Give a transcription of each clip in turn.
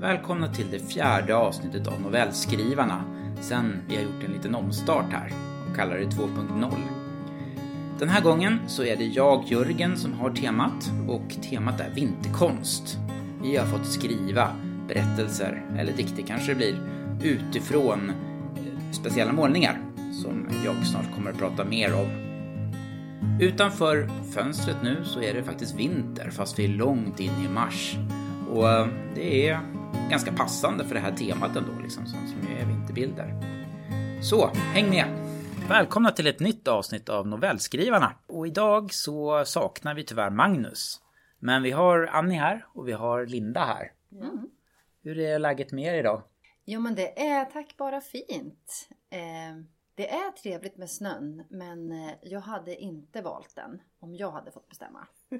Välkomna till det fjärde avsnittet av Novellskrivarna sen vi har gjort en liten omstart här och kallar det 2.0. Den här gången så är det jag, Jörgen, som har temat och temat är vinterkonst. Vi har fått skriva berättelser, eller dikter kanske det blir, utifrån eh, speciella målningar som jag snart kommer att prata mer om. Utanför fönstret nu så är det faktiskt vinter fast vi är långt in i mars. Och eh, det är ganska passande för det här temat ändå, liksom, som, som ju är vinterbilder. Så, häng med! Välkomna till ett nytt avsnitt av Novellskrivarna. Och idag så saknar vi tyvärr Magnus. Men vi har Annie här och vi har Linda här. Mm. Hur är läget med er idag? Jo men det är tack bara fint. Eh, det är trevligt med snön men eh, jag hade inte valt den om jag hade fått bestämma.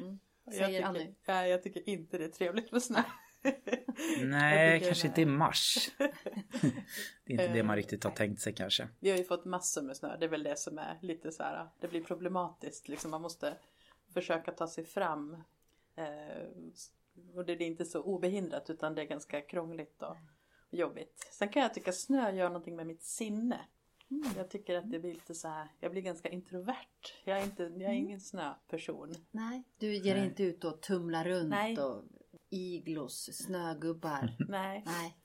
Mm. Jag Säger tycker, Annie. nej, jag tycker inte det är trevligt med snö. Nej, kanske inte i mars. det är inte det man riktigt har tänkt sig kanske. Vi har ju fått massor med snö. Det är väl det som är lite så här. Det blir problematiskt. Liksom man måste försöka ta sig fram. Eh, och det är inte så obehindrat utan det är ganska krångligt och jobbigt. Sen kan jag tycka snö gör någonting med mitt sinne. Jag tycker att det blir lite så här. Jag blir ganska introvert. Jag är, inte, jag är ingen snöperson. Nej, du ger Nej. inte ut och tumlar runt Nej. och iglos, snögubbar. Nej. Nej.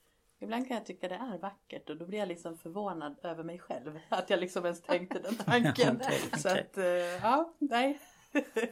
Ibland kan jag tycka det är vackert och då blir jag liksom förvånad över mig själv. Att jag liksom ens tänkte den tanken. Okej, Så okej. att, eh, ja, nej.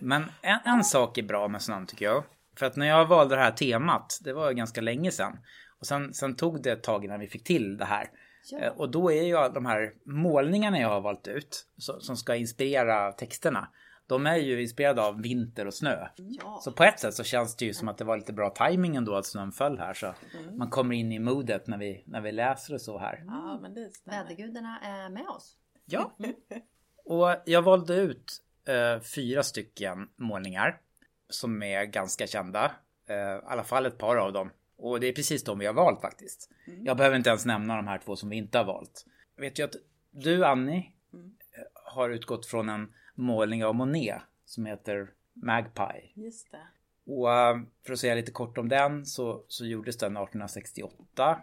Men en, en sak är bra med snön tycker jag. För att när jag valde det här temat, det var ganska länge sedan. Och sen, sen tog det ett tag innan vi fick till det här. Ja. Eh, Och då är ju de här målningarna jag har valt ut, så, som ska inspirera texterna, de är ju inspirerade av vinter och snö. Ja. Så på ett sätt så känns det ju som att det var lite bra timing ändå att snön föll här. Så Mm. man kommer in i modet när vi, när vi läser och så här. Ja, men det stämmer. Vädergudarna är med oss. Ja. Och jag valde ut eh, fyra stycken målningar som är ganska kända. Eh, I alla fall ett par av dem. Och det är precis de vi har valt faktiskt. Jag behöver inte ens nämna de här två som vi inte har valt. Jag vet ju att du Annie Mm. har utgått från en målning av Monet som heter Magpie. Just det. Och eh, för att säga lite kort om den så, så gjordes den 1868.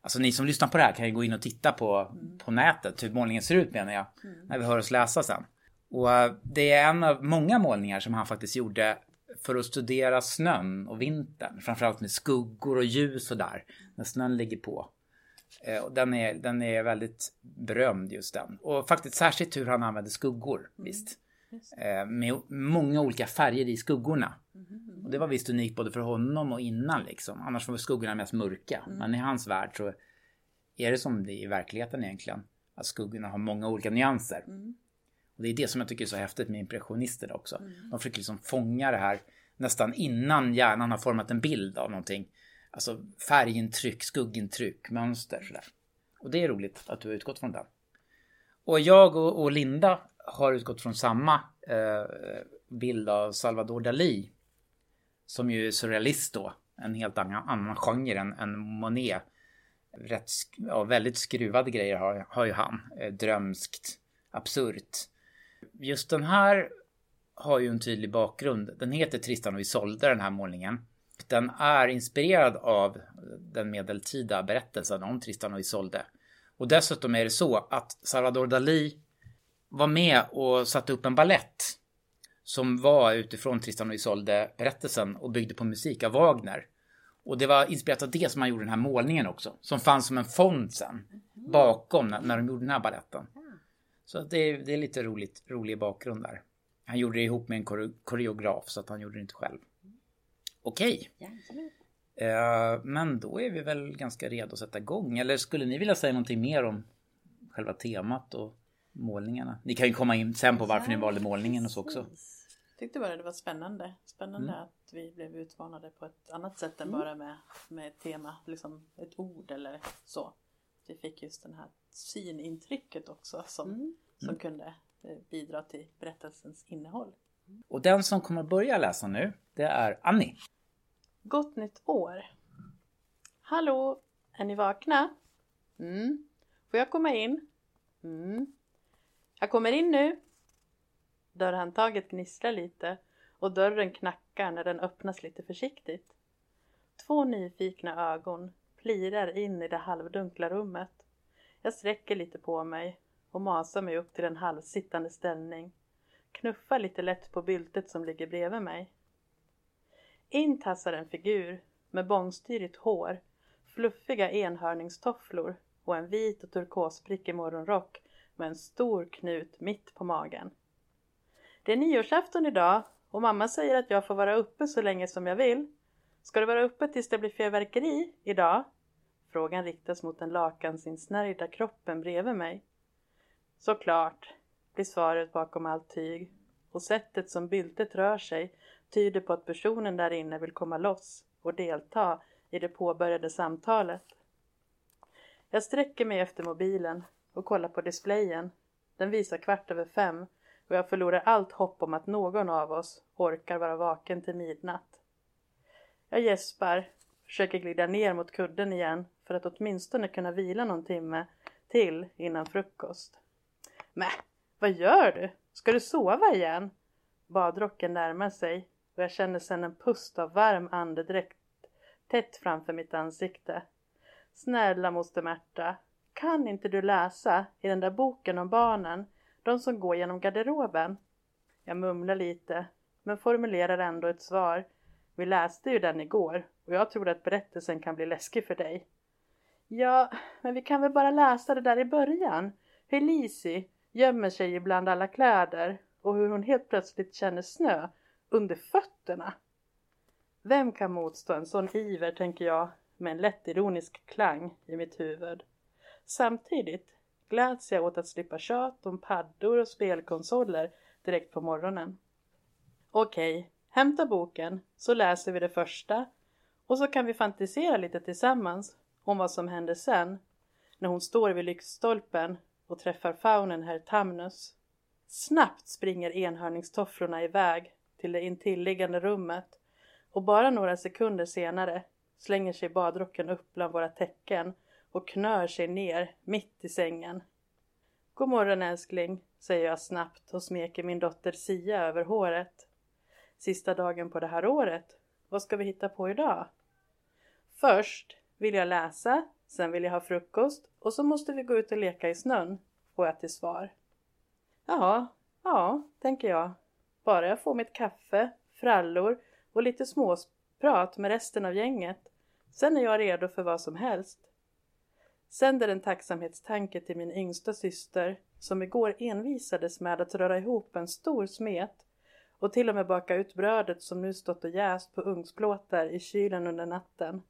Alltså ni som lyssnar på det här kan ju gå in och titta på, på nätet hur målningen ser ut menar jag. När vi hör oss läsa sen. Och eh, det är en av många målningar som han faktiskt gjorde för att studera snön och vintern. Framförallt med skuggor och ljus och där. När snön ligger på. Eh, Och den, är, den är väldigt berömd just den. Och faktiskt särskilt hur han använder skuggor. Visst. Eh, Med många olika färger i skuggorna. Och det var visst unikt både för honom och innan liksom. Annars var skuggorna mest mörka. Men i hans värld så är det som det är i verkligheten egentligen. Att skuggorna har många olika nyanser. Och det är det som jag tycker är så häftigt med impressionister också. De försöker liksom fånga det här nästan innan hjärnan har format en bild av någonting. Alltså färgintryck, skuggintryck, mönster sådär. Och det är roligt att du har utgått från den. Och jag och, och Linda har utgått från samma eh, bild av Salvador Dalí. Som ju är surrealist då. En helt annan, annan genre än, än Monet. Rätt, ja, väldigt skruvade grejer har, har ju han. Eh, drömskt, absurt. Just den här har ju en tydlig bakgrund. Den heter Tristan och Isolde den här målningen. Den är inspirerad av den medeltida berättelsen om Tristan och Isolde. Och dessutom är det så att Salvador Dalí var med och satte upp en ballett som var utifrån Tristan och Isolde berättelsen och byggde på musik av Wagner. Och det var inspirerat av det som han gjorde den här målningen också. Som fanns som en fond sen. Bakom när, de gjorde den här balletten. Så det, är, det är lite roligt, rolig bakgrund där. Han gjorde det ihop med en koreograf så att han gjorde det inte själv. Okej. Eh, men då är vi väl ganska redo att sätta igång. Eller skulle ni vilja säga någonting mer om själva temat och målningarna? Ni kan ju komma in sen på varför ni valde målningen och så också. Precis. Tyckte bara det var spännande. Spännande att vi blev utmanade på ett annat sätt än bara med, med ett tema, liksom ett ord eller så. Vi fick just den här synintrycket också som, Mm. som kunde eh, bidra till berättelsens innehåll. Och den som kommer börja läsa nu, det är Annie. Gott nytt år! Hallå! Är ni vakna? Mm. Får jag komma in? Mm. Jag kommer in nu. Dörrhandtaget gnisslar lite och dörren knackar när den öppnas lite försiktigt. Två nyfikna ögon plirar in i det halvdunkla rummet. Jag sträcker lite på mig och masar mig upp till en halvsittande ställning. Knuffar lite lätt på byltet som ligger bredvid mig. In tassar en figur med bångstyrigt hår, fluffiga enhörningstofflor och en vit och turkosprickig morgonrock med en stor knut mitt på magen. Det är nyårsafton idag och mamma säger att jag får vara uppe så länge som jag vill. Ska du vara uppe tills det blir fyrverkeri idag? Frågan riktas mot den lakansinsnärjda kroppen bredvid mig. Såklart, blir svaret bakom allt tyg och sättet som byltet rör sig tyder på att personen där inne vill komma loss och delta i det påbörjade samtalet. Jag sträcker mig efter mobilen och kollar på displayen. Den visar kvart över fem och jag förlorar allt hopp om att någon av oss orkar vara vaken till midnatt. Jag gäspar, försöker glida ner mot kudden igen för att åtminstone kunna vila någon timme till innan frukost. Mä, vad gör du? Ska du sova igen? Badrocken närmar sig och jag känner sedan en pust av varm andedräkt tätt framför mitt ansikte. Snälla moster Märta, kan inte du läsa i den där boken om barnen, de som går genom garderoben? Jag mumlar lite, men formulerar ändå ett svar. Vi läste ju den igår och jag tror att berättelsen kan bli läskig för dig. Ja, men vi kan väl bara läsa det där i början. Hur Lisi gömmer sig ibland alla kläder och hur hon helt plötsligt känner snö under fötterna. Vem kan motstå en sån iver, tänker jag, med en lätt ironisk klang i mitt huvud. Samtidigt gläds jag åt att slippa tjat om paddor och spelkonsoler direkt på morgonen. Okej, hämta boken så läser vi det första och så kan vi fantisera lite tillsammans om vad som händer sen när hon står vid lyktstolpen och träffar faunen herr Tamnus. Snabbt springer enhörningstofflorna iväg till det intilliggande rummet och bara några sekunder senare slänger sig badrocken upp bland våra täcken och knör sig ner mitt i sängen. God morgon älskling, säger jag snabbt och smeker min dotter Sia över håret. Sista dagen på det här året. Vad ska vi hitta på idag? Först vill jag läsa, sen vill jag ha frukost och så måste vi gå ut och leka i snön, får jag till svar. Jaha, ja, tänker jag. Bara jag får mitt kaffe, frallor och lite småprat med resten av gänget. Sen är jag redo för vad som helst. Sänder en tacksamhetstanke till min yngsta syster som igår envisades med att röra ihop en stor smet och till och med baka ut brödet som nu stått och jäst på ugnsplåtar i kylen under natten.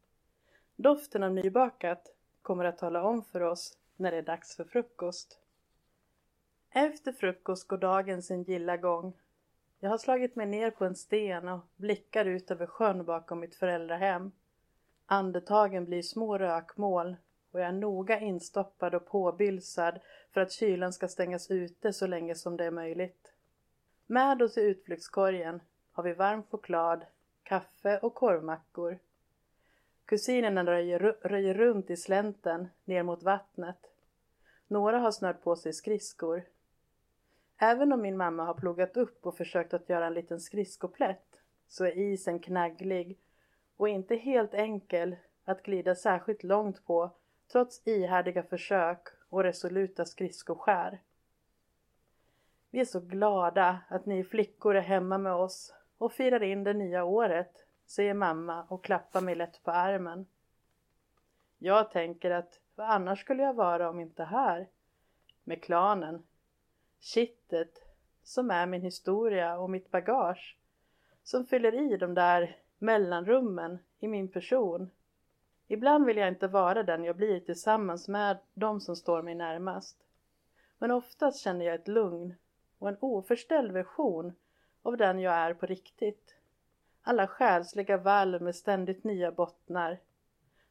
Doften av nybakat kommer att tala om för oss när det är dags för frukost. Efter frukost går dagen sin gilla gång. Jag har slagit mig ner på en sten och blickar ut över sjön bakom mitt föräldrahem. Andetagen blir små rökmål och jag är noga instoppad och påbylsad för att kylan ska stängas ute så länge som det är möjligt. Med oss i utflyktskorgen har vi varm choklad, kaffe och korvmackor. Kusinerna röjer, röjer runt i slänten ner mot vattnet. Några har snört på sig skridskor. Även om min mamma har plogat upp och försökt att göra en liten skridskoplätt så är isen knagglig och inte helt enkel att glida särskilt långt på trots ihärdiga försök och resoluta skridskoskär. Vi är så glada att ni flickor är hemma med oss och firar in det nya året, säger mamma och klappar mig lätt på armen. Jag tänker att vad annars skulle jag vara om inte här? Med klanen. Kittet som är min historia och mitt bagage. Som fyller i de där mellanrummen i min person. Ibland vill jag inte vara den jag blir tillsammans med de som står mig närmast. Men oftast känner jag ett lugn och en oförställd version av den jag är på riktigt. Alla själsliga valv med ständigt nya bottnar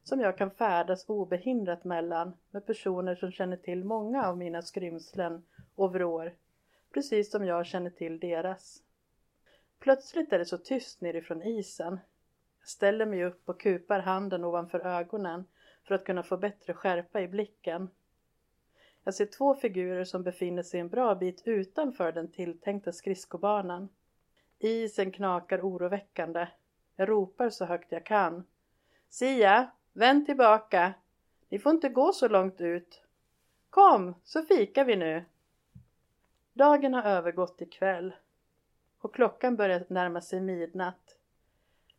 som jag kan färdas obehindrat mellan med personer som känner till många av mina skrymslen och vrår, precis som jag känner till deras. Plötsligt är det så tyst nerifrån isen. Jag ställer mig upp och kupar handen ovanför ögonen för att kunna få bättre skärpa i blicken. Jag ser två figurer som befinner sig en bra bit utanför den tilltänkta skridskobanan. Isen knakar oroväckande. Jag ropar så högt jag kan. Sia, vänd tillbaka. Ni får inte gå så långt ut. Kom, så fikar vi nu. Dagen har övergått till kväll och klockan börjar närma sig midnatt.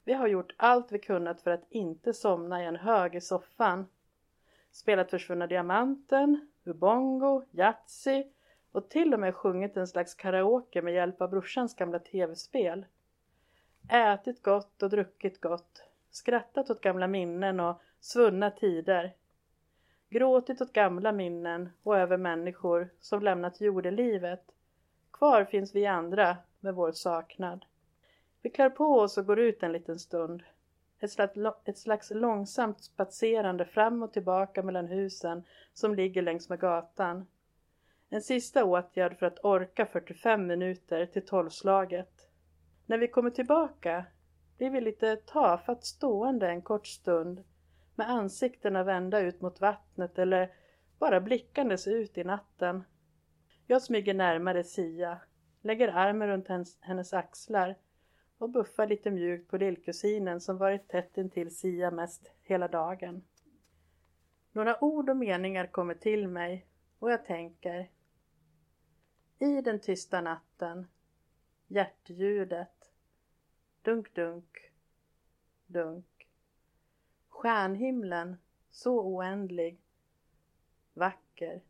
Vi har gjort allt vi kunnat för att inte somna i en hög i soffan. Spelat Försvunna Diamanten, Ubongo, Yatzy och till och med sjungit en slags karaoke med hjälp av brorsans gamla tv-spel. Ätit gott och druckit gott, skrattat åt gamla minnen och svunna tider. Gråtit åt gamla minnen och över människor som lämnat jordelivet. Kvar finns vi andra med vår saknad. Vi klär på oss och går ut en liten stund. Ett slags, ett slags långsamt spatserande fram och tillbaka mellan husen som ligger längs med gatan. En sista åtgärd för att orka 45 minuter till tolvslaget. När vi kommer tillbaka blir vi lite tafatt stående en kort stund med ansiktena vända ut mot vattnet eller bara blickandes ut i natten. Jag smyger närmare Sia, lägger armen runt hennes, hennes axlar och buffar lite mjukt på lillkusinen som varit tätt intill Sia mest hela dagen. Några ord och meningar kommer till mig och jag tänker i den tysta natten, hjärtljudet, dunk dunk, dunk. Stjärnhimlen så oändlig, vacker.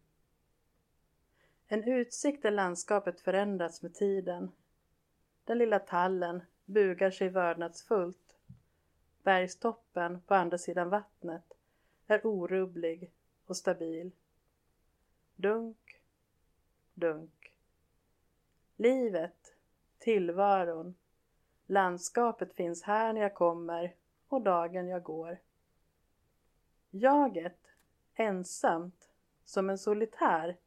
En utsikt där landskapet förändrats med tiden. Den lilla tallen bugar sig vördnadsfullt. Bergstoppen på andra sidan vattnet är orubblig och stabil. Dunk, dunk. Livet, tillvaron, landskapet finns här när jag kommer och dagen jag går. Jaget, ensamt, som en solitär,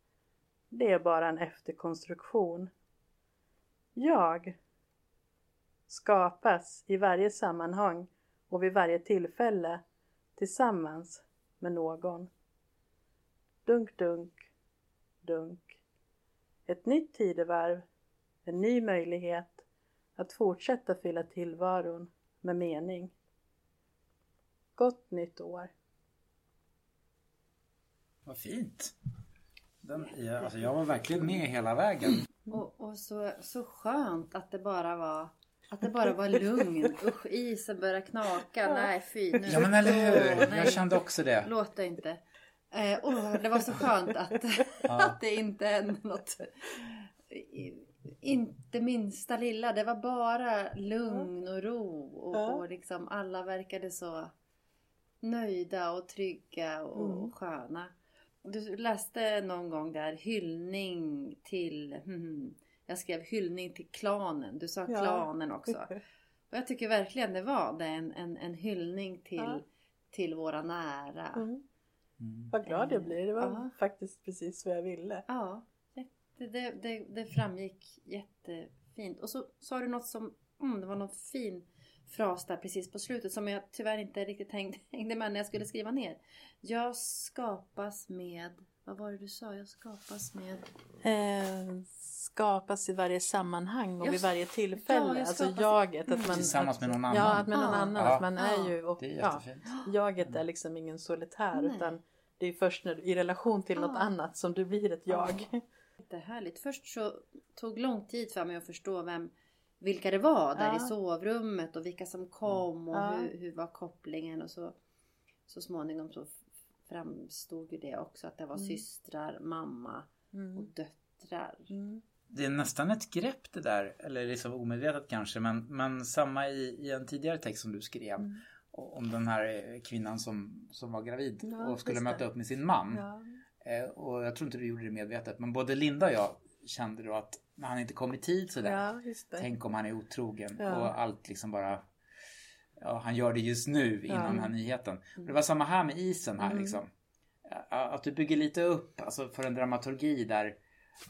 det är bara en efterkonstruktion. Jag skapas i varje sammanhang och vid varje tillfälle tillsammans med någon. Dunk, dunk, dunk. Ett nytt tidevarv, en ny möjlighet att fortsätta fylla tillvaron med mening. Gott nytt år! Vad fint! Den, jag, alltså jag var verkligen med hela vägen. Och, och så, så skönt att det bara var att det bara var lugn. Usch, isen började knaka. Nej, fy. Nu. Ja men eller hur! Nej. Jag kände också det. Låt det inte. Eh, åh, det var så skönt att, att det inte hände något. Inte minsta lilla. Det var bara lugn och ro. Och, Ja. och liksom alla verkade så nöjda och trygga och Mm. sköna. Du läste någon gång där hyllning till... hmm, jag skrev hyllning till klanen. Du sa Ja. klanen också. Och jag tycker verkligen det var det. En, en, en hyllning till, Ja. till våra nära. Mm. Mm. Vad glad jag blir. Det var Ja. faktiskt precis vad jag ville. Ja, det, det, det, det framgick jättefint. Och så sa du något som, mm, det var någon fin fras där precis på slutet som jag tyvärr inte riktigt hängde, hängde med när jag skulle skriva ner. Jag skapas med, vad var det du sa? Jag skapas med... Eh, skapas i varje sammanhang och Jag vid varje tillfälle. Ja, jag alltså jaget. Att man, Tillsammans med någon Ja, annan. att med någon Ja. annan. Ja. Att man är Ja. ju... Och, Det är ja, jaget är liksom ingen solitär Nej. utan det är först när du, i relation till något Ja. annat som du blir ett jag. Jättehärligt. Först så tog lång tid för mig att förstå vem, vilka det var där Ja. i sovrummet och vilka som kom och Ja. hur, hur var kopplingen och så, så småningom så framstod ju det också att det var Mm. systrar, mamma och Mm. döttrar. Mm. Det är nästan ett grepp det där, eller liksom omedvetet kanske, men, men samma i, i en tidigare text som du skrev. Mm. Om den här eh, kvinnan som, som var gravid Ja, och skulle möta upp med sin man. Ja. Eh, och jag tror inte du gjorde det medvetet, men både Linda och jag kände då att när han inte kom i tid sådär. ja. Tänk om han är otrogen Ja. och allt liksom bara Ja, han gör det just nu innan Ja. den här nyheten. Och det var samma här med isen här Mm. liksom. Att du bygger lite upp, alltså för en dramaturgi där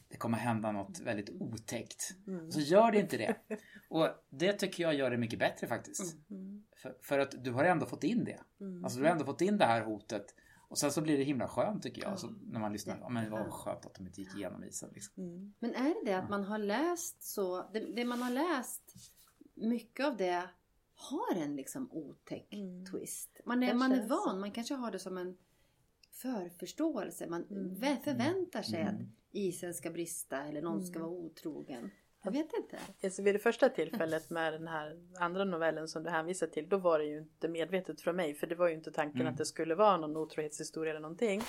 det kommer hända något väldigt otäckt. Mm. Så gör det inte det. Och det tycker jag gör det mycket bättre faktiskt. Mm. För, för att du har ändå fått in det. Mm. Alltså du har ändå fått in det här hotet. Och sen så blir det himla skönt tycker jag. Ja. Så när man lyssnar. Ja men det var skönt att de inte gick igenom isen. Liksom. Mm. Men är det det att man har läst så, det, det man har läst, mycket av det har en liksom otäck Mm. twist. Man är, man är van, man kanske har det som en förförståelse. Man Mm. vä- förväntar sig Mm. att isen ska brista eller någon ska Mm. vara otrogen. Jag vet inte. Alltså vid det första tillfället med den här andra novellen som du hänvisar till, då var det ju inte medvetet från mig, för det var ju inte tanken Mm. att det skulle vara någon otrohetshistoria eller någonting.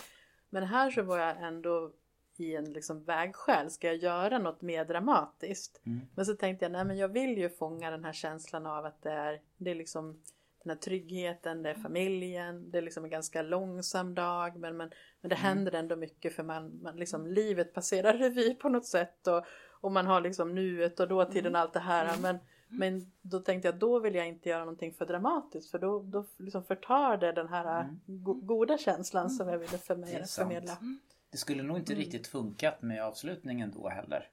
Men här så var jag ändå i en liksom vägskäl, ska jag göra något mer dramatiskt? Mm. Men så tänkte jag, nej men jag vill ju fånga den här känslan av att det är, det är liksom den här tryggheten, det är familjen, det är liksom en ganska långsam dag men, men, men det Mm. händer ändå mycket för man, man liksom, livet passerar revy på något sätt och, och man har liksom nuet och dåtiden och allt det här men, men då tänkte jag då vill jag inte göra någonting för dramatiskt för då, då liksom förtar det den här Mm. go- goda känslan som jag ville förmedla. förmedla. Det skulle nog inte Mm. riktigt funkat med avslutningen då heller.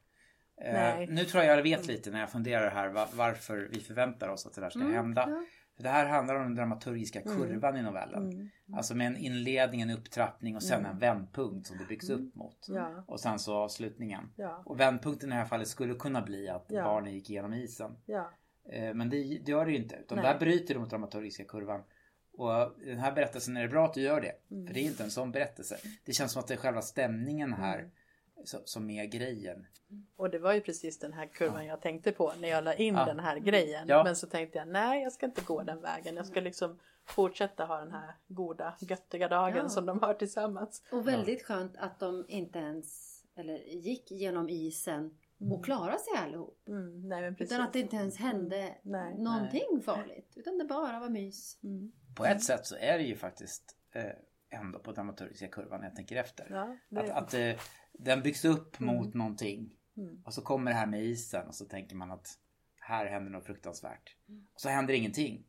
Eh, nu tror jag jag vet lite när jag funderar här va- varför vi förväntar oss att det där ska Mm, hända. ja. Det här handlar om den dramaturgiska Mm. kurvan i novellen. Mm. Alltså med en inledning, en upptrappning och sen Mm. en vändpunkt som det byggs upp mot. Ja, Och sen så avslutningen. ja, Och vändpunkten i det här fallet skulle kunna bli att Ja. barnen gick igenom isen. ja. Eh, Men det, det gör det ju inte. Utan Nej. där bryter du mot dramaturgiska kurvan. Och den här berättelsen är det bra att du gör det. Mm. För det är inte en sån berättelse. Det känns som att det är själva stämningen här Mm. Som är grejen. Och det var ju precis den här kurvan jag tänkte på när jag la in Ja. den här grejen. Ja. Men så tänkte jag nej jag ska inte gå den vägen. Jag ska liksom fortsätta ha den här goda göttiga dagen Ja. som de har tillsammans. Och väldigt skönt att de inte ens eller, gick genom isen Mm. och klarade sig allihop. Mm, nej. Utan att det inte ens hände Nej. någonting farligt. Utan det bara var mys. Mm. På ett sätt så är det ju faktiskt eh, ändå på dramaturgiska kurvan när jag tänker efter. Ja, det, Att, att eh, den byggs upp Mm. mot någonting. Mm. Och så kommer det här med isen och så tänker man att här händer något fruktansvärt. Mm. Och så händer ingenting.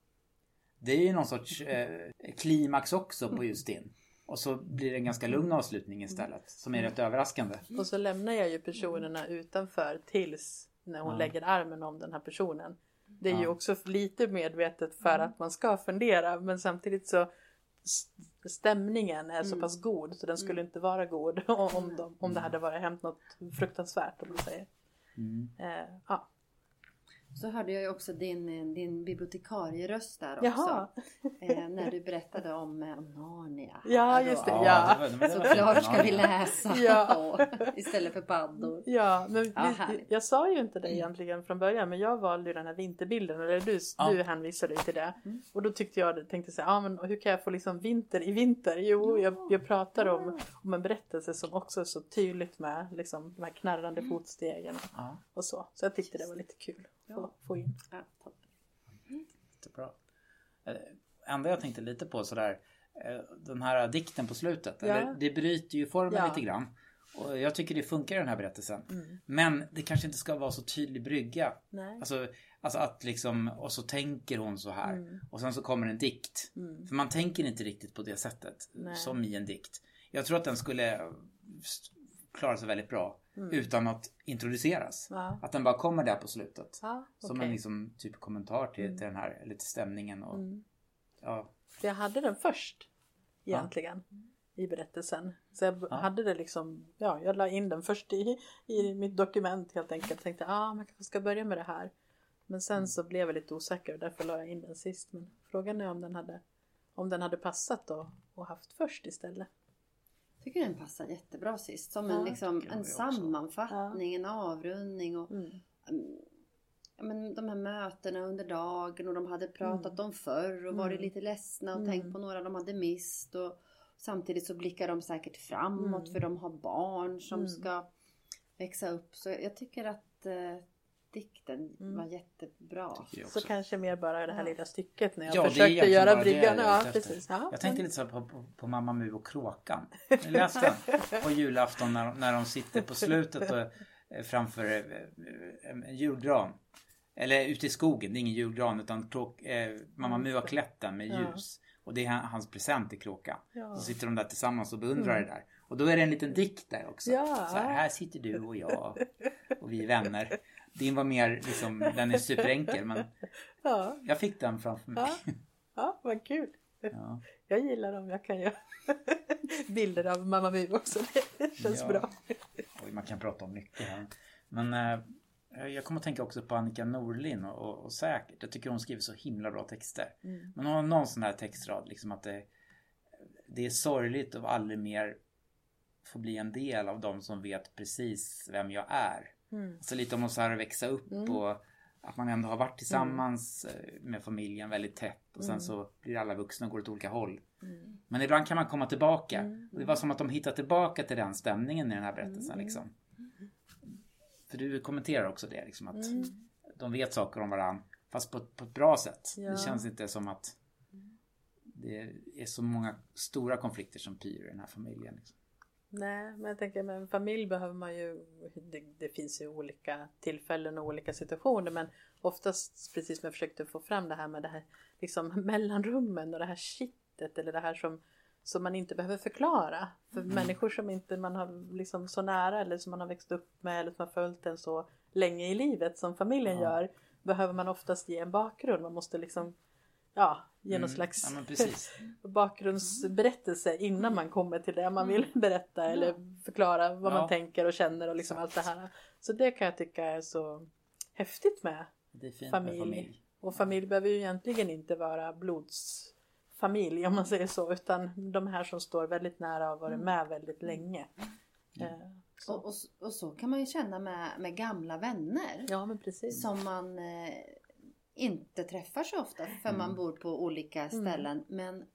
Det är ju någon sorts eh, klimax också på just din. Och så blir det en ganska lugn avslutning istället. Som är rätt överraskande. Och så lämnar jag ju personerna utanför tills när hon Ja. lägger armen om den här personen. Det är ju Ja. också lite medvetet för att man ska fundera men samtidigt så stämningen är så Mm. pass god så den skulle inte vara god om, de, om det hade varit hänt något fruktansvärt om man säger. Mm. Eh, ja. Så hörde jag ju också din, eh, din bibliotekarieröst där också. Jaha, Eh, när du berättade om, eh, Narnia. Ja, just det. Ja. Såklart ska vi läsa Ja. istället för paddor. ja men Ja, vi, jag sa ju inte det egentligen från början men jag valde ju den här vinterbilden eller du, Ja. du hänvisade ju till det. Mm. Och då tyckte jag, tänkte så här, ah, men hur kan jag få liksom vinter i vinter? Jo, jag, jag pratar om, om en berättelse som också är så tydligt med liksom, de här knarrande Mm. fotstegen och så. Så jag tyckte det var lite kul att få, Ja. få in. Ja, toppen. jättebra. Eh, enda jag tänkte lite på sådär. eh, Den här dikten på slutet. Ja. Eller, det bryter ju formen Ja. lite grann. Och jag tycker det funkar i den här berättelsen. Mm. Men det kanske inte ska vara så tydlig brygga. Nej. Alltså, alltså att liksom, och så tänker hon så här. Mm. Och sen så kommer en dikt. Mm. För man tänker inte riktigt på det sättet. Nej. Som i en dikt. Jag tror att den skulle eh, klara sig väldigt bra. Mm. Utan att introduceras. Ja, Att den bara kommer där på slutet. ja Som okej. en liksom, typ kommentar till, Mm. till den här, eller till stämningen. Och, Mm. ja, jag hade den först egentligen i berättelsen. Så jag Ja. hade det liksom, ja jag la in den först i, i mitt dokument helt enkelt. Tänkte ah, man kanske ska börja med det här. Men sen så blev jag lite osäker och därför la jag in den sist. Men frågan är om den hade, om den hade passat då och haft först istället. Tycker den passar jättebra sist. Som en, liksom, en sammanfattning, en avrundning och Mm. mm, ja, men de här mötena under dagen och de hade pratat om förr och varit Mm. lite ledsna och Mm. tänkt på några de hade mist. Och samtidigt så blickar de säkert framåt Mm. för de har barn som Mm. ska växa upp. Så jag tycker att eh, dikten Mm. var jättebra. Så kanske mer bara det här Ja. lilla stycket när jag Ja, försökte göra bryggan. Ja, precis. Ja, Jag tänkte lite så på, på, på Mamma Mu och Kråkan. Jag läste den på julafton när, när de sitter på slutet och, eh, framför eh, en, en julgran. Eller ute i skogen, det är ingen julgran utan kråk, eh, Mamma Mu har klätt den med Ja. ljus. Och det är han- hans present till Kråkan. Ja. Så sitter de där tillsammans och beundrar Mm. det där. Och då är det en liten dikt där också. Ja. Så här, här sitter du och jag och vi är vänner. Din var mer liksom, den är superenkel men ja, jag fick den framför mig. ja, ja, vad kul. Ja. Jag gillar om jag kan göra bilder av Mamma Mu också. Det känns Ja. bra. Oj, man kan prata om mycket här. Men eh, Jag kommer att tänka också på Annika Norlin och, och, och säkert. Jag tycker hon skriver så himla bra texter. Mm. Men hon har någon sån här textrad liksom att det, det är sorgligt att aldrig mer få bli en del av de som vet precis vem jag är. Mm. Alltså lite om att så här växa upp Mm. och att man ändå har varit tillsammans eh, med familjen väldigt tätt och sen Mm. så blir alla vuxna och går åt olika håll. Mm. Men ibland kan man komma tillbaka. Mm. Och det var som att de hittade tillbaka till den stämningen i den här berättelsen Mm. liksom. För du kommenterar också det liksom att Mm. de vet saker om varandra fast på, på ett bra sätt. Ja. Det känns inte som att det är så många stora konflikter som pyr i den här familjen. Liksom. Nej, men jag tänker med en familj behöver man ju, det, det finns ju olika tillfällen och olika situationer men oftast precis som jag försökte få fram det här med det här liksom mellanrummen och det här kittet eller det här som, som man inte behöver förklara. För människor som inte man har liksom så nära eller som man har växt upp med eller som har följt en så länge i livet som familjen Ja. gör behöver man oftast ge en bakgrund. Man måste liksom ja, ge någon Mm. slags Ja bakgrundsberättelse innan man kommer till det man vill berätta eller förklara vad Ja. man tänker och känner och liksom allt det här. Så det kan jag tycka är så häftigt med. Det är fint Familj. med familj. Och familj behöver ju egentligen inte vara blodsfamilj om man säger så utan de här som står väldigt nära och varit med väldigt länge. Eh, så. Och, och, och så kan man ju känna med, med gamla vänner. Ja men precis. Som man eh, inte träffar så ofta för man Mm. bor på olika Mm. ställen. Men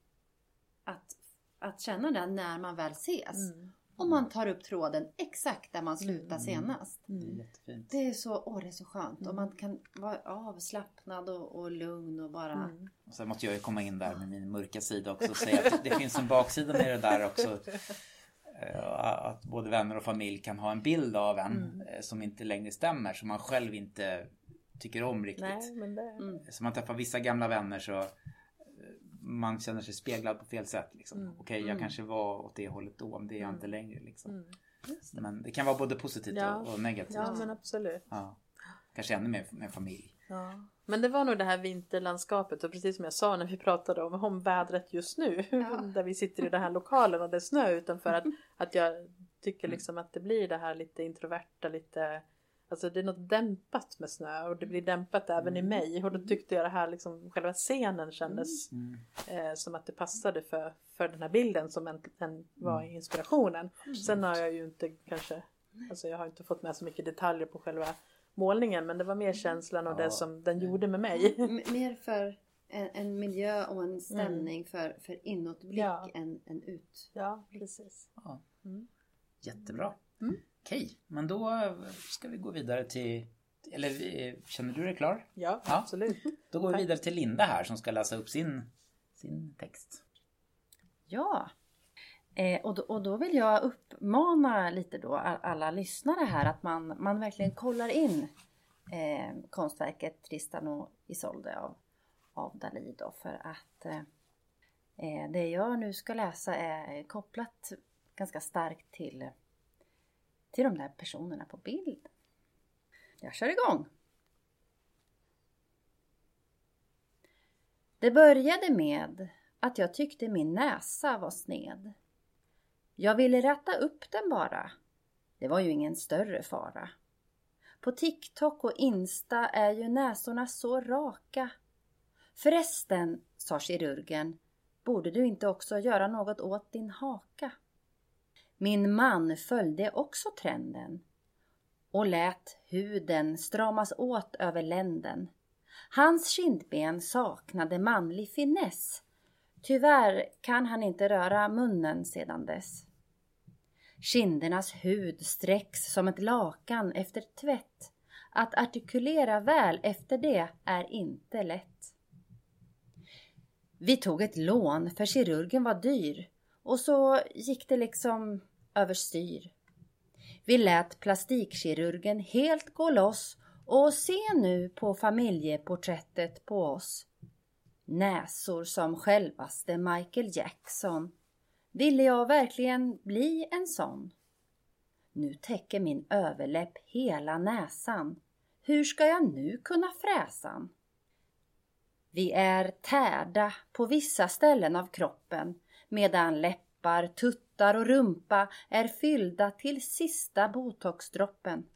att, att känna det när man väl ses. Mm. Och man tar upp tråden exakt där man slutade Mm. senast. Det är Mm. jättefint. Det är så, åh det är så skönt. Och Mm. man kan vara avslappnad och, och lugn och bara... Mm. Och sen måste jag ju komma in där med min mörka sida också och säga att det finns en baksida med det där också. Eh, Att både vänner och familj kan ha en bild av en Mm. eh, som inte längre stämmer, som man själv inte tycker om riktigt. Nej men det... Mm. Så man träffar vissa gamla vänner så eh, man känner sig speglad på fel sätt. Liksom. Mm. Okej, jag Mm. kanske var åt det hållet då, men det är jag Mm. inte längre. Liksom. Mm. Men det kan vara både positivt Ja. och, och negativt. Ja men absolut. Ja. Kanske ännu mer med familj. Ja. Men det var nog det här vinterlandskapet och precis som jag sa när vi pratade om, om vädret just nu. Ja. Där vi sitter i den här lokalen och det är snö utanför. Att, att jag tycker liksom att det blir det här lite introverta, lite Alltså det är något dämpat med snö och det blir dämpat även i mig. Och då tyckte jag det här liksom, själva scenen kändes Mm. eh, som att det passade för, för den här bilden som en, en var inspirationen. Sen har jag ju inte kanske, alltså jag har inte fått med så mycket detaljer på själva målningen men det var mer känslan och Ja. det som den gjorde med mig. M- mer för en, en miljö och en stämning för, för inåtblick Ja. än, än ut. Ja, precis. Ja. Mm. Jättebra. Mm. Okej, men då ska vi gå vidare till... Eller eh, känner du dig klar? Ja, Ja. absolut. Då går vi vidare till Linda här som ska läsa upp sin, sin text. Ja, eh, och, då, och då vill jag uppmana lite då all- alla lyssnare här att man, man verkligen kollar in eh, konstverket Tristan och Isolde av, av Dalí då för att eh, eh, det jag nu ska läsa är kopplat ganska starkt till, till de där personerna på bild. Jag kör igång! Det började med att jag tyckte min näsa var sned. Jag ville rätta upp den bara. Det var ju ingen större fara. På TikTok och Insta är ju näsorna så raka. Förresten, sa kirurgen, borde du inte också göra något åt din haka? Min man följde också trenden och lät huden stramas åt över länden. Hans kindben saknade manlig finess. Tyvärr kan han inte röra munnen sedan dess. Kindernas hud sträcks som ett lakan efter tvätt. Att artikulera väl efter det är inte lätt. Vi tog ett lån för kirurgen var dyr och så gick det liksom överstyr. Vi lät plastikkirurgen helt gå loss och se nu på familjeporträttet på oss. Näsor som självaste Michael Jackson. Ville jag verkligen bli en sån? Nu täcker min överläpp hela näsan. Hur ska jag nu kunna fräsan? Vi är tärda på vissa ställen av kroppen medan läppar, tuttar och rumpa är fyllda till sista botoxdroppen.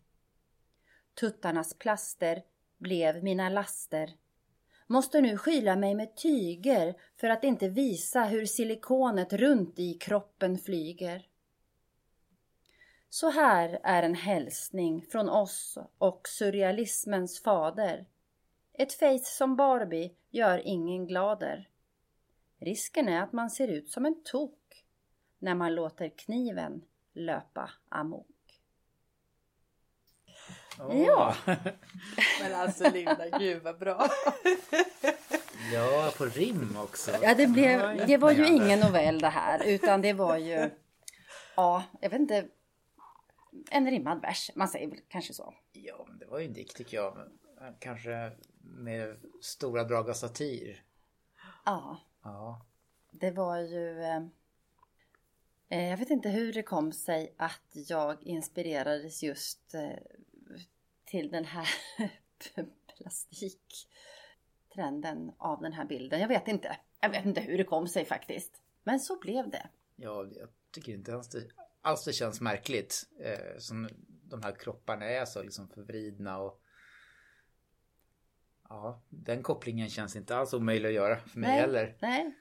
tuttarnas plaster blev mina laster. Måste nu skyla mig med tyger för att inte visa hur silikonet runt i kroppen flyger. Så här är en hälsning från oss och surrealismens fader. Ett face som Barbie gör ingen glader. Risken är att man ser ut som en tok när man låter kniven löpa amok. Åh. Ja. Men alltså Linda, gud vad bra. ja, på rim också. Ja, det, blev, det var ju ingen novell det här, utan det var ju, ja, jag vet inte, en rimmad vers. Man säger väl kanske så. Ja, men det var ju en dikt tycker jag. Men Kanske med stora drag av satir. Ja, Ja. det var ju, eh, eh, jag vet inte hur det kom sig att jag inspirerades just eh, till den här plastiktrenden av den här bilden. Jag vet inte. Jag vet inte hur det kom sig faktiskt. Men så blev det. Ja, jag tycker inte alls det, alls det känns märkligt. Eh, som de här kropparna är så liksom förvridna och Ja, den kopplingen känns inte alls omöjlig att göra för mig Nej. heller. Nej,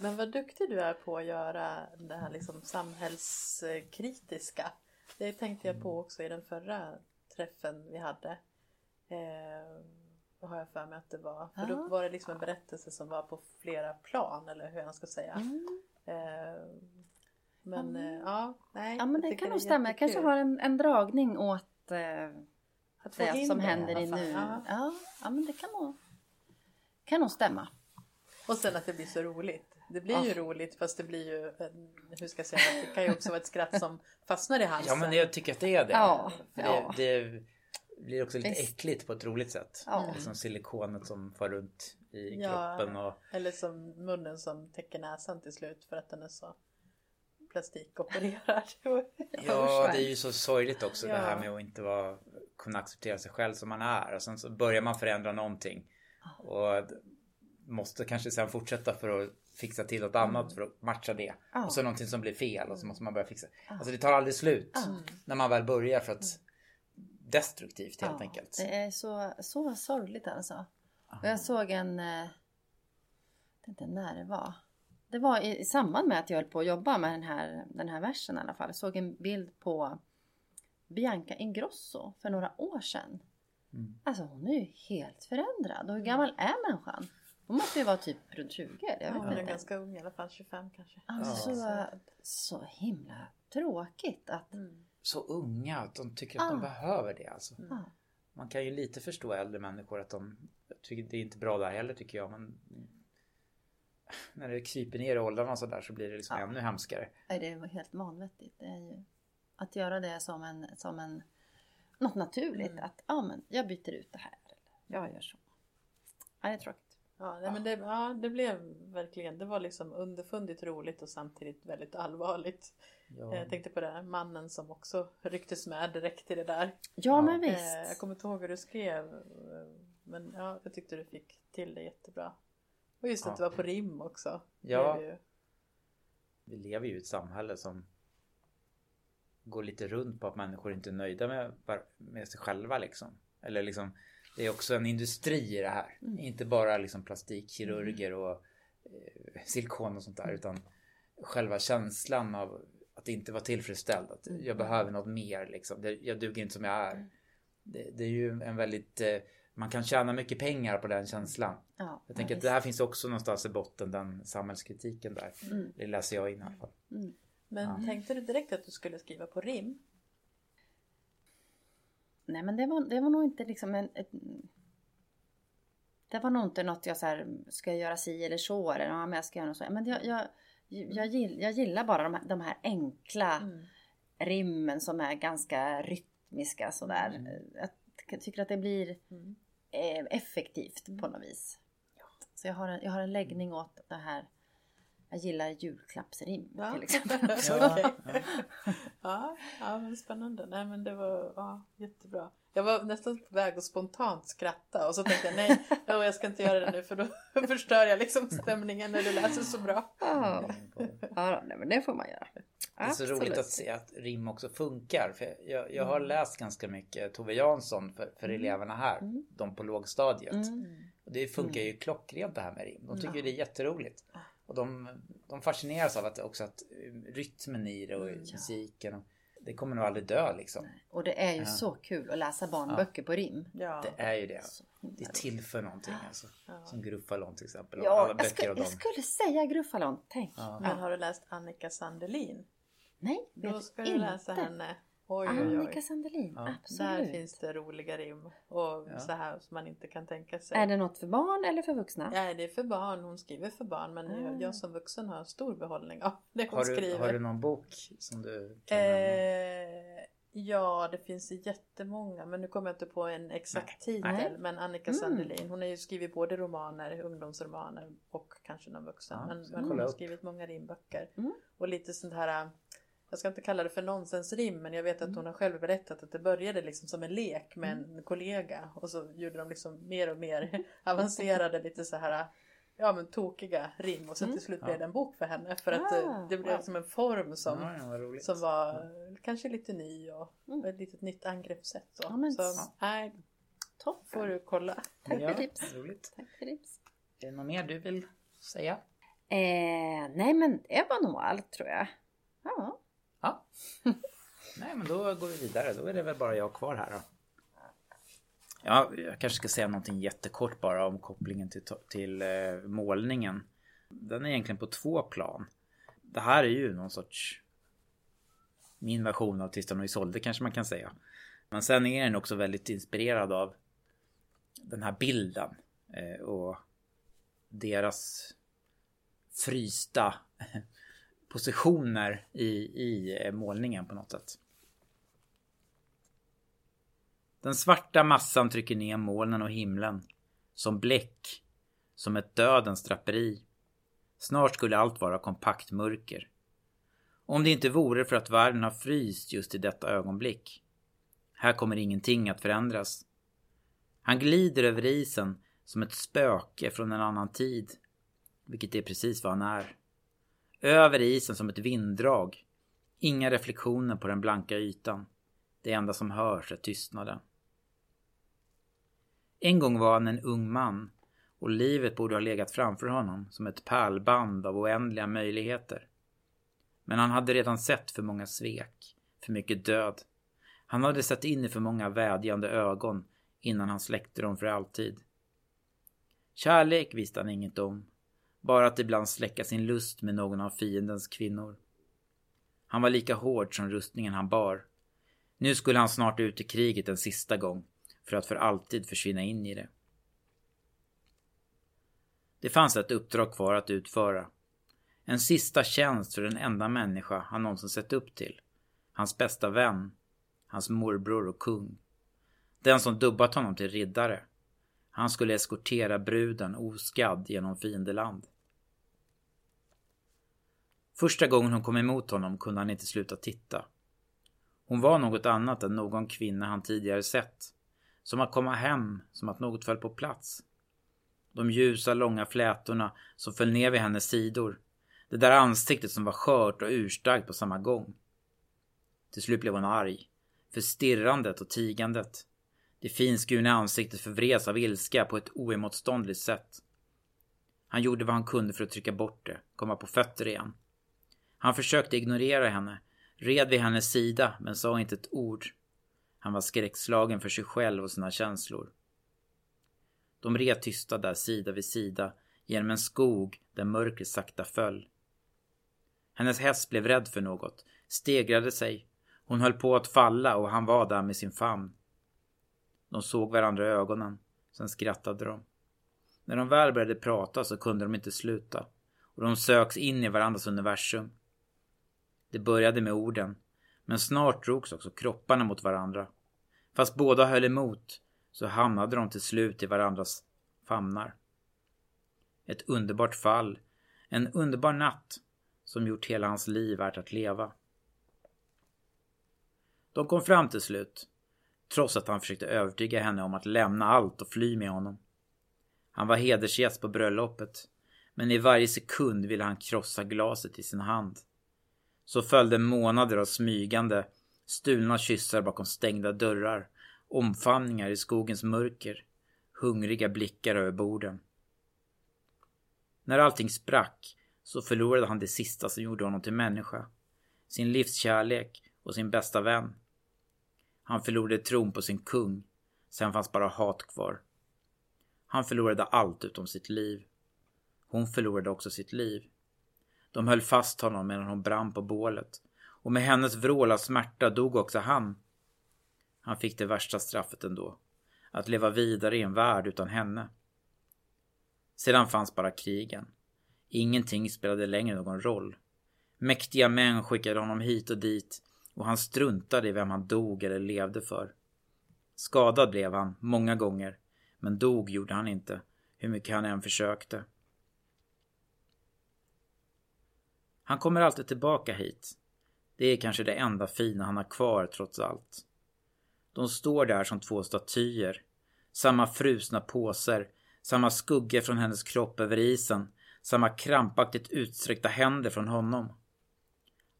Men vad duktig du är på att göra det här liksom samhällskritiska. Det tänkte jag på också i den förra träffen vi hade. Eh, har jag för mig att det var? För då Ja. var det liksom en berättelse som var på flera plan eller hur jag ska säga. Mm. Eh, men eh, ja, nej. Ja men det kan nog stämma. Jag kanske har en, en dragning åt eh, Att det som det händer i fall. nu. Ja. Ja, ja men det kan nog, kan nog stämma. Och sen att det blir så roligt. Det blir Ja. ju roligt fast det blir ju, hur ska jag säga, det kan ju också vara ett skratt som fastnar i halsen. Ja, men jag tycker att det är det. Ja, ja. det, det blir också lite Visst. äckligt på ett roligt sätt. Ja. Liksom silikonet som far runt i Ja. kroppen och Eller som munnen som täcker näsan till slut för att den är så plastikopererad. Ja, det är ju så sorgligt också det här med att inte vara, kunna acceptera sig själv som man är. Och sen så börjar man förändra någonting. Och måste kanske sen fortsätta för att fixa till något annat för att matcha det. Och så någonting som blir fel och så måste man börja fixa. Alltså det tar aldrig slut när man väl börjar för att destruktivt helt enkelt. Det är så, så sorgligt alltså. Och jag såg en, eh, jag vet inte när det var. Det var i, i samband med att jag höll på att jobba med den här, den här versen i alla fall. Jag såg en bild på Bianca Ingrosso för några år sedan. Mm. Alltså hon är ju helt förändrad. Och hur gammal är människan? Hon måste ju vara typ runt 20. Jag vet Ja, hon är ganska ung i alla fall, 25 kanske. Alltså, Ja. så, så himla tråkigt att... Mm. Så unga att de tycker att de Ah. behöver det alltså. Ja. Man kan ju lite förstå äldre människor att de jag tycker det är inte bra där heller tycker jag. Men när det kryper ner i åldrarna så där så blir det liksom Ja. ännu hemskare. Nej, det är helt vanvettigt. Det är ju att göra det som en, som en något naturligt. Mm. Att ja, men jag byter ut det här. Eller jag gör så. Ja, det är tråkigt. Ja, nej, men det, ja, det blev verkligen, det var liksom underfundigt roligt och samtidigt väldigt allvarligt. Ja. Jag tänkte på den här mannen som också rycktes med direkt i det där. Ja, men Eh, visst. Jag kommer inte ihåg hur du skrev. eh, Men ja, jag tyckte du fick till det jättebra. Och just att det var på rim också. Ja. ju- Vi lever ju i ett samhälle som går lite runt på att människor inte är nöjda med, med sig själva liksom. Eller liksom, det är också en industri i det här. Mm. Inte bara liksom plastikkirurger och eh, silikon och sånt där utan själva känslan av att inte vara tillfredsställd. Att Mm. jag behöver något mer liksom. Jag duger inte som jag är. Det, det är ju en väldigt eh, man kan tjäna mycket pengar på den känslan. Ja, Jag tänker ja, att det här finns också någonstans i botten, den samhällskritiken där. Mm. Det läser jag in i alla fall. Mm. Men Ja. tänkte du direkt att du skulle skriva på rim? Nej, men det var, det var nog inte liksom en... Ett, det var nog inte något jag så här, ska jag göra si eller så eller ja, men jag ska göra något så. Men jag, jag, jag, gillar, jag gillar bara de här, de här enkla Mm. rimmen som är ganska rytmiska sådär. Mm. Jag tycker att det blir Mm. eh, effektivt på något vis. Så jag har, en, jag har en läggning åt det här. Jag gillar julklappsrim Ja. till exempel. Ja, Okej. ja, ja, men spännande. Nej, men det var ja, jättebra. Jag var nästan på väg att spontant skratta och så tänkte jag nej, oh, jag ska inte göra det nu för då förstör jag liksom stämningen när du läser så bra. Ja, ja nej, men det får man göra. Det är så Absolut. roligt att se att rim också funkar. För jag, jag har läst ganska mycket Tove Jansson för, för eleverna här. Mm. De på lågstadiet. Mm. Och det funkar ju klockrent det här med rim. De tycker ju det är jätteroligt. Och de, de fascineras av att också att eh, rytmen i det och Mm, musiken. Och, det kommer nog aldrig dö liksom. Och det är ju Ja. så kul att läsa barnböcker på rim. Ja. Det är ju det. Det tillför någonting alltså. Som Gruffalon till exempel. Ja, alla jag, skulle, och jag skulle säga Gruffalon. Tänk. Ja. Men har du läst Annika Sandelin? Nej, Då vet ska du inte. läsa henne. Oj, Annika oj. Sandelin, Ja. absolut. Där finns det roliga rim. Och Ja. så här som man inte kan tänka sig. Är det något för barn eller för vuxna? Nej, det är för barn. Hon skriver för barn. Men jag, Ah. jag som vuxen har stor behållning av det hon Har, du, skriver. har du någon bok som du kan? Eh, ja, det finns jättemånga. Men nu kommer jag inte på en exakt Nej. titel. Nej. Men Annika Mm. Sandelin, hon har ju skrivit både romaner, ungdomsromaner och kanske någon vuxen. Ja, men men hon har upp. skrivit många rimböcker. Mm. Och lite sånt här, jag ska inte kalla det för nonsensrim, men jag vet Mm. att hon har själv berättat att det började liksom som en lek med en kollega. Och så gjorde de liksom mer och mer avancerade, lite så här Ja men tokiga rim och sen till slut Ja. blev det en bok för henne för att eh, Ah, det blev wow. som en form som Ja, ja, som var kanske lite ny och Mm. ett litet nytt angreppssätt. Så, Ja, men så nej, Toppen. får du kolla. Tack ja, för tips. Roligt. Tack för tips. Är det något mer du vill säga? Eh, nej men det var nog allt tror jag. Ja. Ja. Nej men då går vi vidare. Då är det väl bara jag kvar här då. Ja, jag kanske ska säga någonting jättekort bara om kopplingen till, till eh, målningen. Den är egentligen på två plan. Det här är ju någon sorts min version av Tristan och Isolde kanske man kan säga. Men sen är den också väldigt inspirerad av den här bilden eh, och deras frysta positioner i, i eh, målningen på något sätt. Den svarta massan trycker ner molnen och himlen. Som bläck. Som ett dödens draperi. Snart skulle allt vara kompakt mörker. Om det inte vore för att världen har fryst just i detta ögonblick. Här kommer ingenting att förändras. Han glider över isen som ett spöke från en annan tid. Vilket är precis vad han är. Över isen som ett vinddrag. Inga reflektioner på den blanka ytan. Det enda som hörs är tystnaden. En gång var han en ung man och livet borde ha legat framför honom som ett pärlband av oändliga möjligheter. Men han hade redan sett för många svek, för mycket död. Han hade sett in i för många vädjande ögon innan han släckte dem för alltid. Kärlek visste han inget om, bara att ibland släcka sin lust med någon av fiendens kvinnor. Han var lika hård som rustningen han bar. Nu skulle han snart ut i kriget en sista gång för att för alltid försvinna in i det. Det fanns ett uppdrag kvar att utföra. En sista tjänst för den enda människa han någonsin sett upp till. Hans bästa vän. Hans morbror och kung. Den som dubbat honom till riddare. Han skulle eskortera bruden oskadd genom fiendeland. Första gången hon kom emot honom kunde han inte sluta titta. Hon var något annat än någon kvinna han tidigare sett. Som att komma hem, som att något föll på plats. De ljusa långa flätorna som föll ner vid hennes sidor. Det där ansiktet som var skört och urstarkt på samma gång. Till slut blev hon arg. För stirrandet och tigandet. Det finskurna ansiktet förvreds av ilska på ett oemotståndligt sätt. Han gjorde vad han kunde för att trycka bort det, komma på fötter igen. Han försökte ignorera henne, red vid hennes sida men sa inte ett ord. Han var skräckslagen för sig själv och sina känslor. De red tysta där sida vid sida genom en skog där mörkret sakta föll. Hennes häst blev rädd för något, stegrade sig. Hon höll på att falla och han var där med sin famn. De såg varandra i ögonen, sen skrattade de. När de väl började prata så kunde de inte sluta och de söks in i varandras universum. Det började med orden, men snart drogs också kropparna mot varandra. Fast båda höll emot så hamnade de till slut i varandras famnar. Ett underbart fall, en underbar natt som gjort hela hans liv värt att leva. De kom fram till slut, trots att han försökte övertyga henne om att lämna allt och fly med honom. Han var hedersgäst på bröllopet, men i varje sekund ville han krossa glaset i sin hand. Så följde månader av smygande, stulna kyssar bakom stängda dörrar, omfamningar i skogens mörker, hungriga blickar över borden. När allting sprack så förlorade han det sista som gjorde honom till människa. Sin livskärlek och sin bästa vän. Han förlorade tron på sin kung. Sen fanns bara hat kvar. Han förlorade allt utom sitt liv. Hon förlorade också sitt liv. De höll fast honom medan hon brann på bålet. Och med hennes vrål av smärta dog också han. Han fick det värsta straffet ändå. Att leva vidare i en värld utan henne. Sedan fanns bara krigen. Ingenting spelade längre någon roll. Mäktiga män skickade honom hit och dit och han struntade i vem han dog eller levde för. Skadad blev han många gånger, men dog gjorde han inte, hur mycket han än försökte. Han kommer alltid tillbaka hit. Det är kanske det enda fina han har kvar trots allt. De står där som två statyer. Samma frusna påsar. samma skugga från hennes kropp över isen, samma krampaktigt utsträckta händer från honom.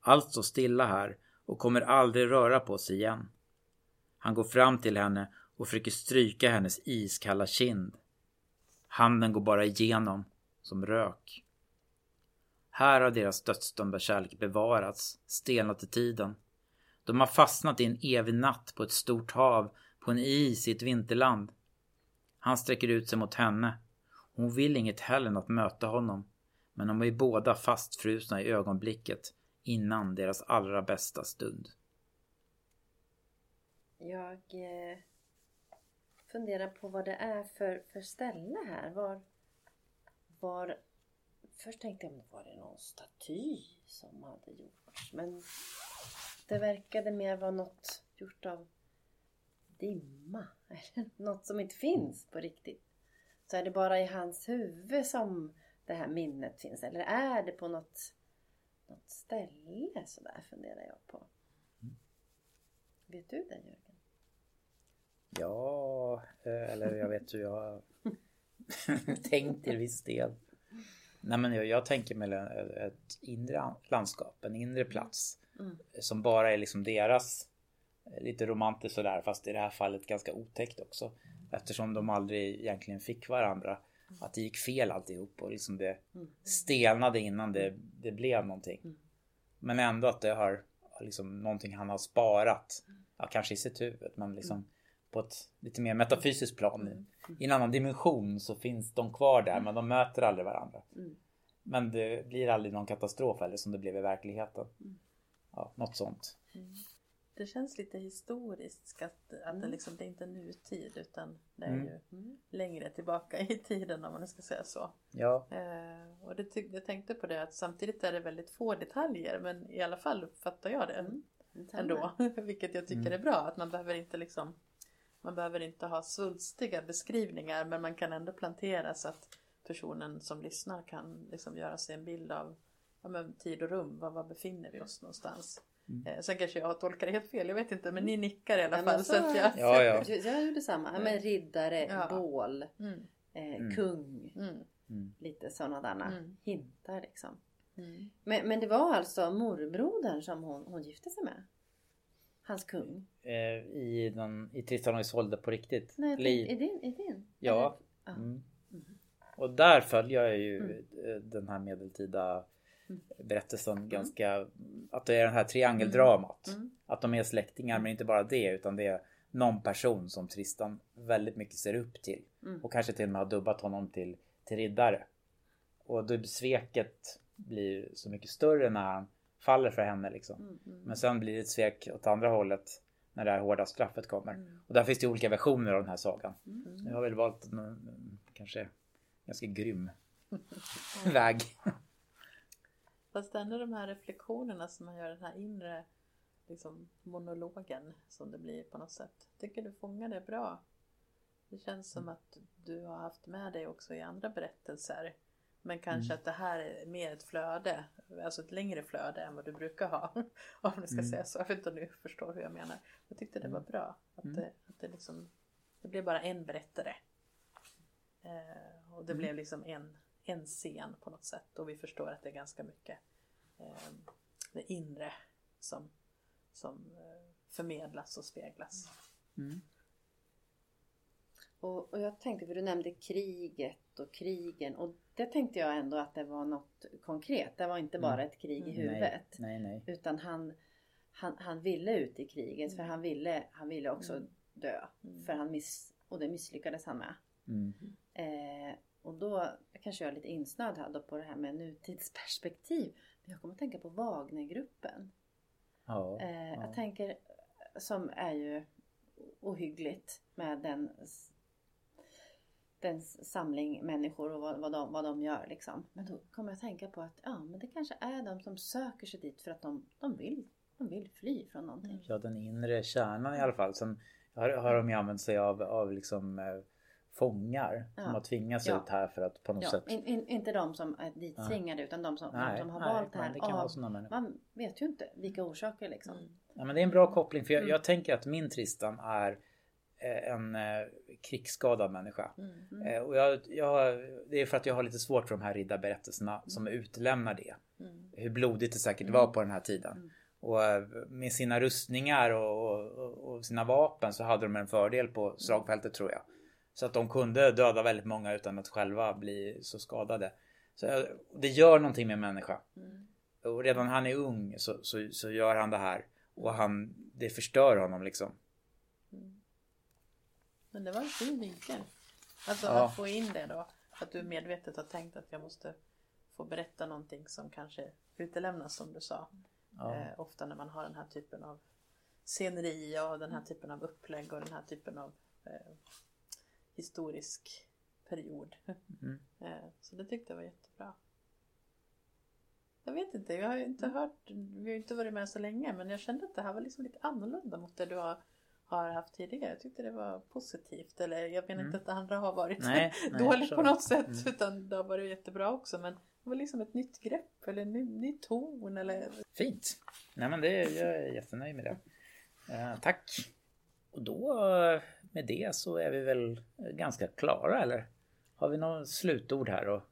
Allt står stilla här och kommer aldrig röra på sig igen. Han går fram till henne och försöker stryka hennes iskalla kind. Handen går bara igenom, som rök. Här har deras dödsdömda kärlek bevarats, stelnat i tiden. De har fastnat i en evig natt på ett stort hav, på en is i ett vinterland. Han sträcker ut sig mot henne. Hon vill inget hellre än att möta honom. Men de är båda fastfrusna i ögonblicket innan deras allra bästa stund. Jag eh, funderar på vad det är för, för ställe här. Var, var... Först tänkte jag, var det någon staty som hade gjorts? Men det verkade mer vara något gjort av dimma. Eller något som inte finns på riktigt. Så är det bara i hans huvud som det här minnet finns? Eller är det på något, något ställe? sådär funderar jag på. Vet du det Jörgen? Ja, eh, eller jag vet hur jag tänkt till viss del. Nej men jag, jag tänker mig ett inre landskap, en inre plats. Mm. Som bara är liksom deras. eh, Lite romantiskt sådär fast i det här fallet ganska otäckt också. Eftersom de aldrig egentligen fick varandra. Att det gick fel alltihop och liksom det Mm. stelnade innan det, det blev någonting. Mm. Men ändå att det har har liksom någonting han har sparat. Ja, kanske i sitt huvud men liksom på ett lite mer metafysiskt plan. I en annan dimension så finns de kvar där men de möter aldrig varandra. Mm. Men det blir aldrig någon katastrof eller som det blev i verkligheten. Mm. Ja, något sånt. Det känns lite historiskt att, att det, liksom, det är inte nutid utan det är Mm. ju längre tillbaka i tiden om man ska säga så. Ja, Eh, och det ty- jag tänkte på det att samtidigt är det väldigt få detaljer men i alla fall uppfattar jag det Mm. ändå. Vilket jag tycker är bra att man behöver inte liksom man behöver inte ha svulstiga beskrivningar men man kan ändå plantera så att personen som lyssnar kan liksom göra sig en bild av ja, men, tid och rum. Var, var befinner vi oss någonstans? Eh, sen kanske jag tolkar det helt fel, jag vet inte men ni nickar i alla Ja, fall. men så så- att jag... ja, ja. Jag gjorde samma. Ja, men riddare, Ja. bål, Mm, eh, Mm. kung. mm, Lite sådana där Mm. hintar liksom. mm. Men, men det var alltså morbrodern som hon, hon gifte sig med? Hans kung? eh, i, den, i Tristan och Isolde på riktigt. Nej, Eller i- din? I din? Ja. Eller- Mm. Och där följer jag ju Mm. eh, den här medeltida Mm. berättelsen ganska, att det är det här triangeldramat. Mm. Att de är släktingar men inte bara det utan det är någon person som Tristan väldigt mycket ser upp till. Mm. Och kanske till och med har dubbat honom till, till riddare. Och då sveket blir så mycket större när han faller för henne liksom. Mm, mm. Men sen blir det ett svek åt andra hållet när det här hårda straffet kommer. Mm. Och där finns det olika versioner av den här sagan. Mm. Jag har väl valt en, en kanske ganska grym väg. Fast det är ändå de här reflektionerna som man gör den här inre liksom, monologen som det blir på något sätt. Jag tycker du fångar det bra. Det känns som att du har haft med dig också i andra berättelser. Men kanske att det här är mer ett flöde, alltså ett längre flöde än vad du brukar ha. Om du ska Mm. säga så. Jag vet inte om du förstår hur jag menar. Jag tyckte det var bra. Att, Mm. det, att det liksom, det blev bara en berättare. Eh, och det Mm. blev liksom en, en scen på något sätt. Och vi förstår att det är ganska mycket eh, det inre som, som eh, förmedlas och speglas. Mm. Och, och jag tänkte, för du nämnde kriget och krigen och det tänkte jag ändå att det var något konkret. Det var inte bara ett krig i huvudet. Nej, nej, nej. Utan han, han, han ville ut i kriget för han ville, han ville också dö. För han miss, och det misslyckades han med. Mm. Eh, och då kanske jag är lite insnöad här då på det här med nutidsperspektiv. Men jag kommer att tänka på Wagnergruppen. Ja, Eh, ja. Jag tänker, som är ju ohyggligt med den, den samling människor och vad, vad, de, vad de gör liksom. Men då kommer jag att tänka på att ja, men det kanske är de som söker sig dit för att de, de, vill, de vill fly från någonting. Ja, den inre kärnan i alla fall. Sen har, har de ju använt sig av, av liksom eh, fångar Ja. som har tvingats Ja. ut här för att på något Ja, sätt... in, in, inte de som är dittvingade utan de som, de Nej, som har nej, valt det här det kan vara av... människor. Man vet ju inte vilka orsaker liksom. Ja, men det är en bra koppling för jag, Mm. jag tänker att min Tristan är en eh, krigsskadad människa. Mm. Eh, och jag, jag, det är för att jag har lite svårt för de här riddarberättelserna som utlämnar det. Mm. Hur blodigt det säkert var på den här tiden. Mm. Och eh, med sina rustningar och, och, och sina vapen så hade de en fördel på slagfältet tror jag. Så att de kunde döda väldigt många utan att själva bli så skadade. Så det gör någonting med en människa. Mm. Och redan han är ung så, så, så gör han det här. Och han, det förstör honom liksom. Men det var en fin vinkel. Alltså Ja. att få in det då. Att du medvetet har tänkt att jag måste få berätta någonting som kanske utelämnas som du sa. Ja. Eh, ofta när man har den här typen av sceneri och den här typen av upplägg och den här typen av eh, historisk period. Mm. Eh, så det tyckte jag var jättebra. Jag vet inte, jag har ju inte hört, vi har ju inte varit med så länge men jag kände att det här var liksom lite annorlunda mot det du har, har haft tidigare. Jag tyckte det var positivt. Eller jag menar inte att det andra har varit Mm. Nej, nej, dåligt på något sätt Mm. utan det har varit jättebra också. Men det var liksom ett nytt grepp eller en ny, ny ton eller Fint. Nej men det, jag är jättenöjd med det. Eh, tack. Och då med det så är vi väl ganska klara eller? Har vi något slutord här? Och...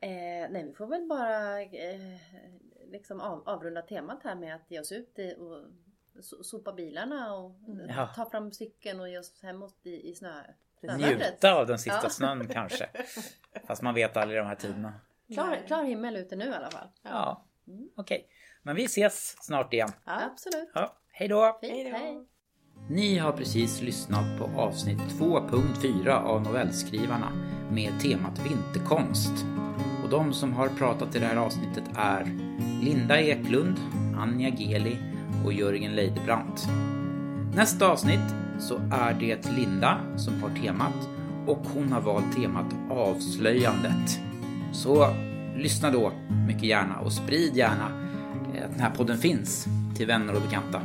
Eh, nej, vi får väl bara eh, liksom av, avrunda temat här med att ge oss ut i, och so- sopa bilarna och Mm. Ja. ta fram cykeln och ge oss hemåt i, i snö. Njuta av den sista Ja. snön kanske. Fast man vet aldrig i de här tiderna. Klar, klar himmel ute nu i alla fall. Ja, Mm. okej. Men vi ses snart igen. Ja. Absolut. Ja, hej då! Hej. Ni har precis lyssnat på avsnitt 2.4 av novellskrivarna med temat vinterkonst. Och de som har pratat i det här avsnittet är Linda Eklund, Anja Geli och Jörgen Leidebrandt. Nästa avsnitt så är det Linda som har temat och hon har valt temat avslöjandet. Så lyssna då mycket gärna och sprid gärna att den här podden finns till vänner och bekanta.